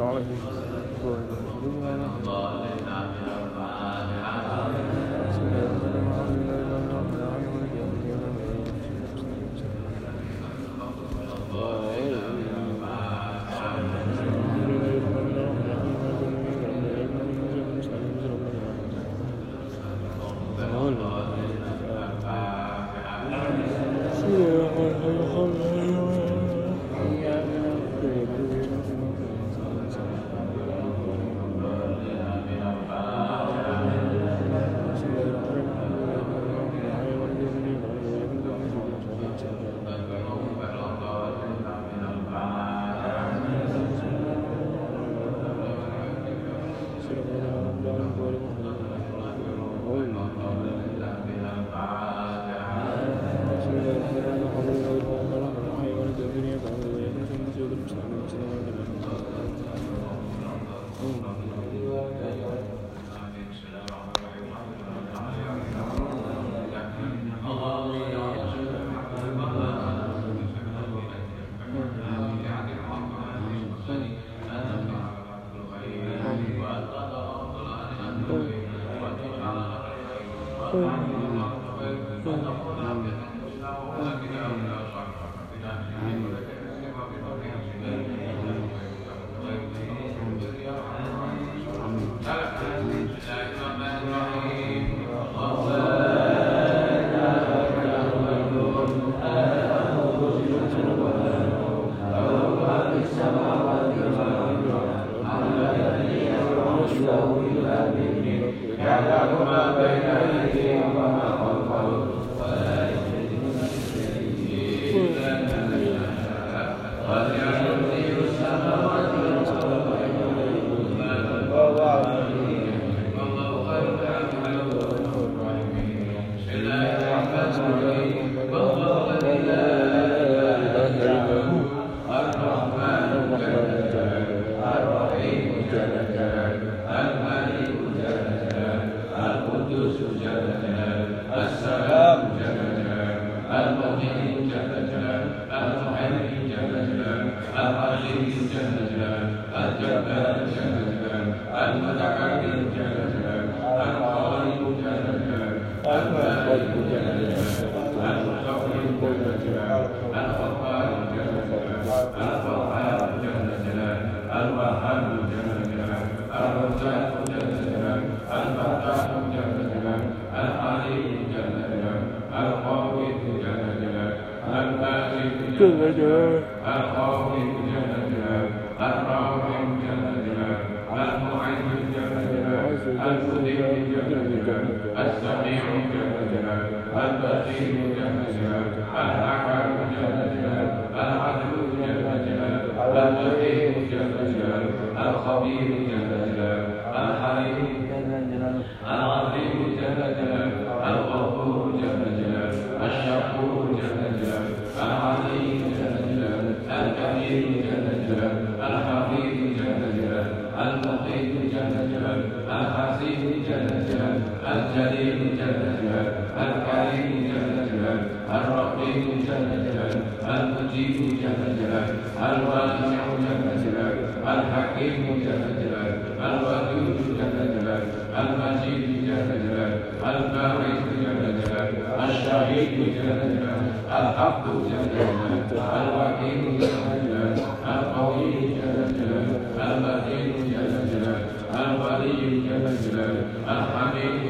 dollars. جلدها الخوف جلدها الروح جلدها المعز جلدها المذيع جلدها السميع جلدها البصير الرقيب جل جلاله المجيب جل جلاله الواسع جل جلاله الحكيم جل جلاله الودود جل جلاله المجيد جل جلاله الباعث جل جلاله الشهيد جل جلاله الحق جل جلاله الوكيل جل جلاله القوي جل جلاله المتين جل جلاله الولي جل جلاله الحميد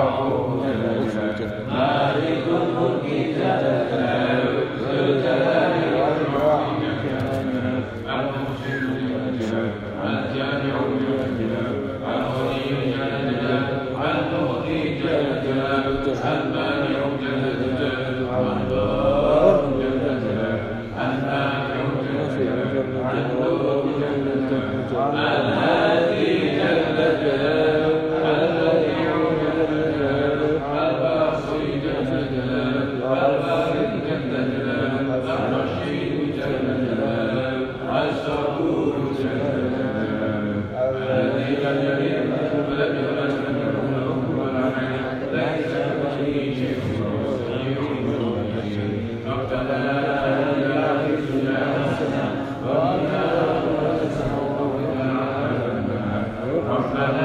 Oh. Amen.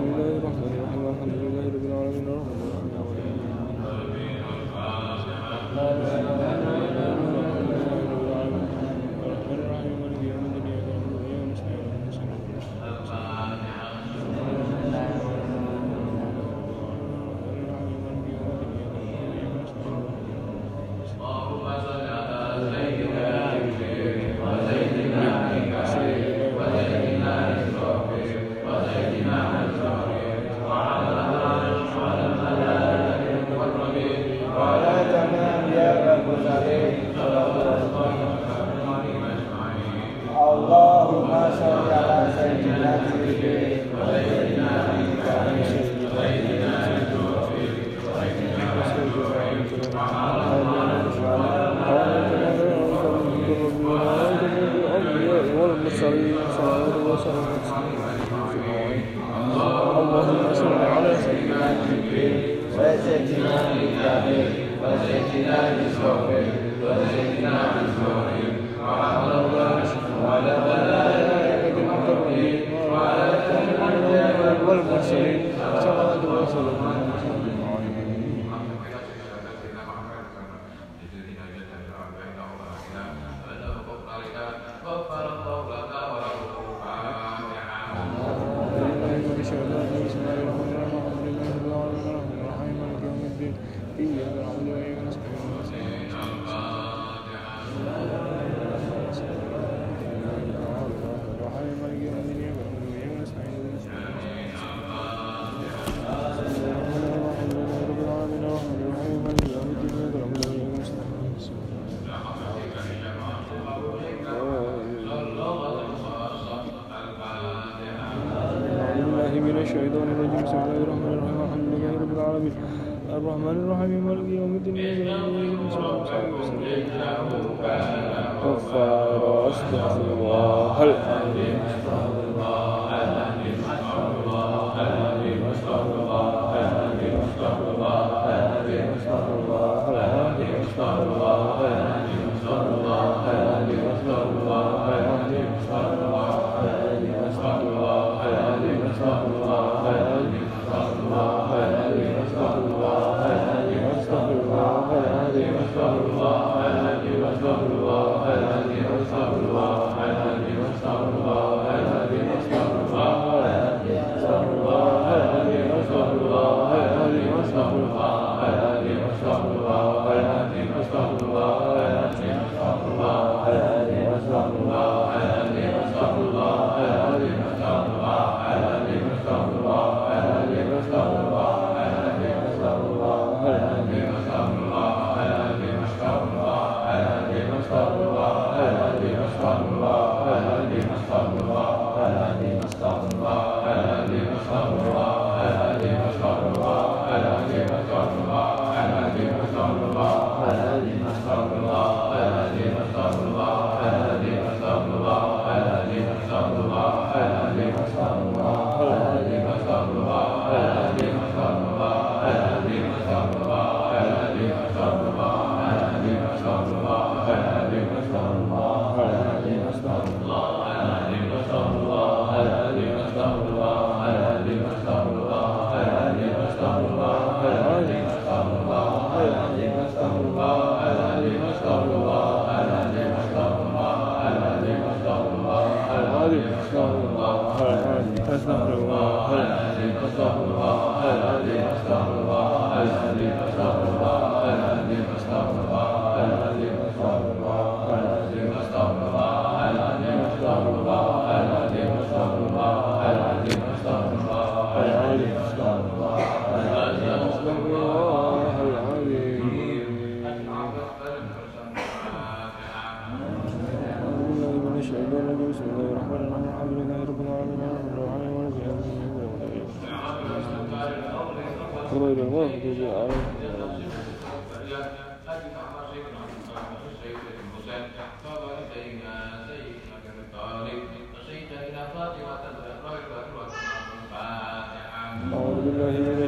الرجيم بسم and at the. إياك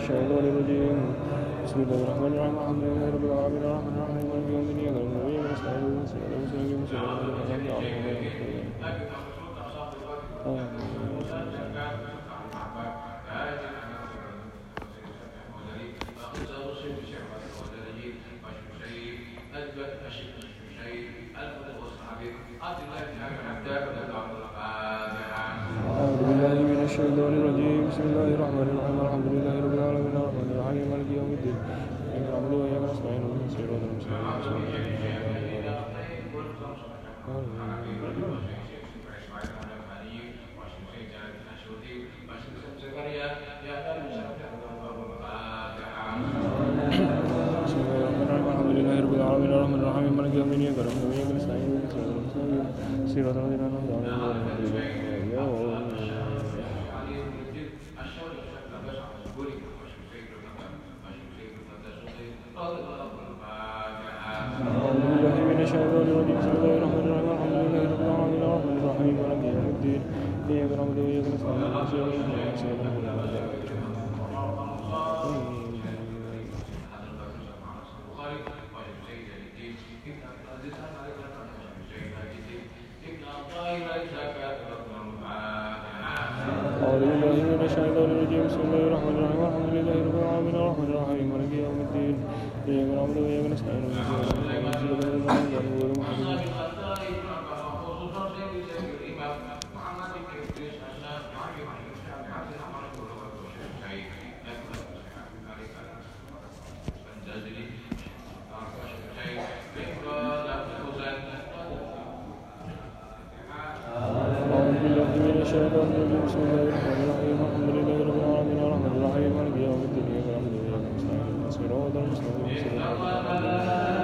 الشيطان الرجيم بسم الله الرحمن الرحيم الحمد لله رب العالمين الرحمن الرحيم مالك يوم الدين يقرأ النبي ونستعين ونستعين ونستعين ونستعين ونستعين ونستعين أعوذ بالله من الشيطان الرجيم بسم الله الرحمن الرحيم ಹಾಗೆ ಮಾಡಿದ್ವಿ ಹೋಗಿದ್ವಿ ಈಗ ನಮ್ಮದು ಈಗ ಸ್ಮೈಲ್ ಸೇರೋದು ನಮ್ಮ ಸಿರೋದನ್ನ ದಿನ ನಾವು ದಾಳಿ الرجيم بسم الله الرحمن الرحيم. الحمد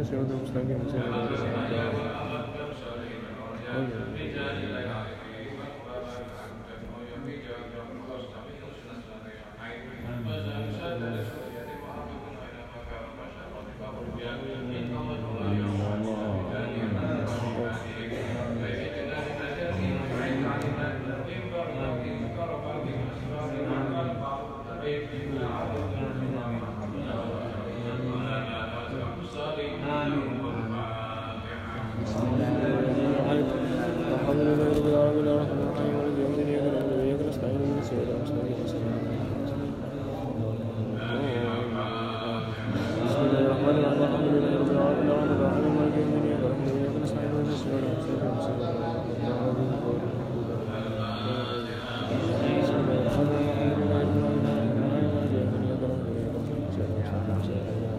اهدنا الصراط المستقيم صراط الذين انعمت عليهم غير المغضوب عليهم ولا الضالين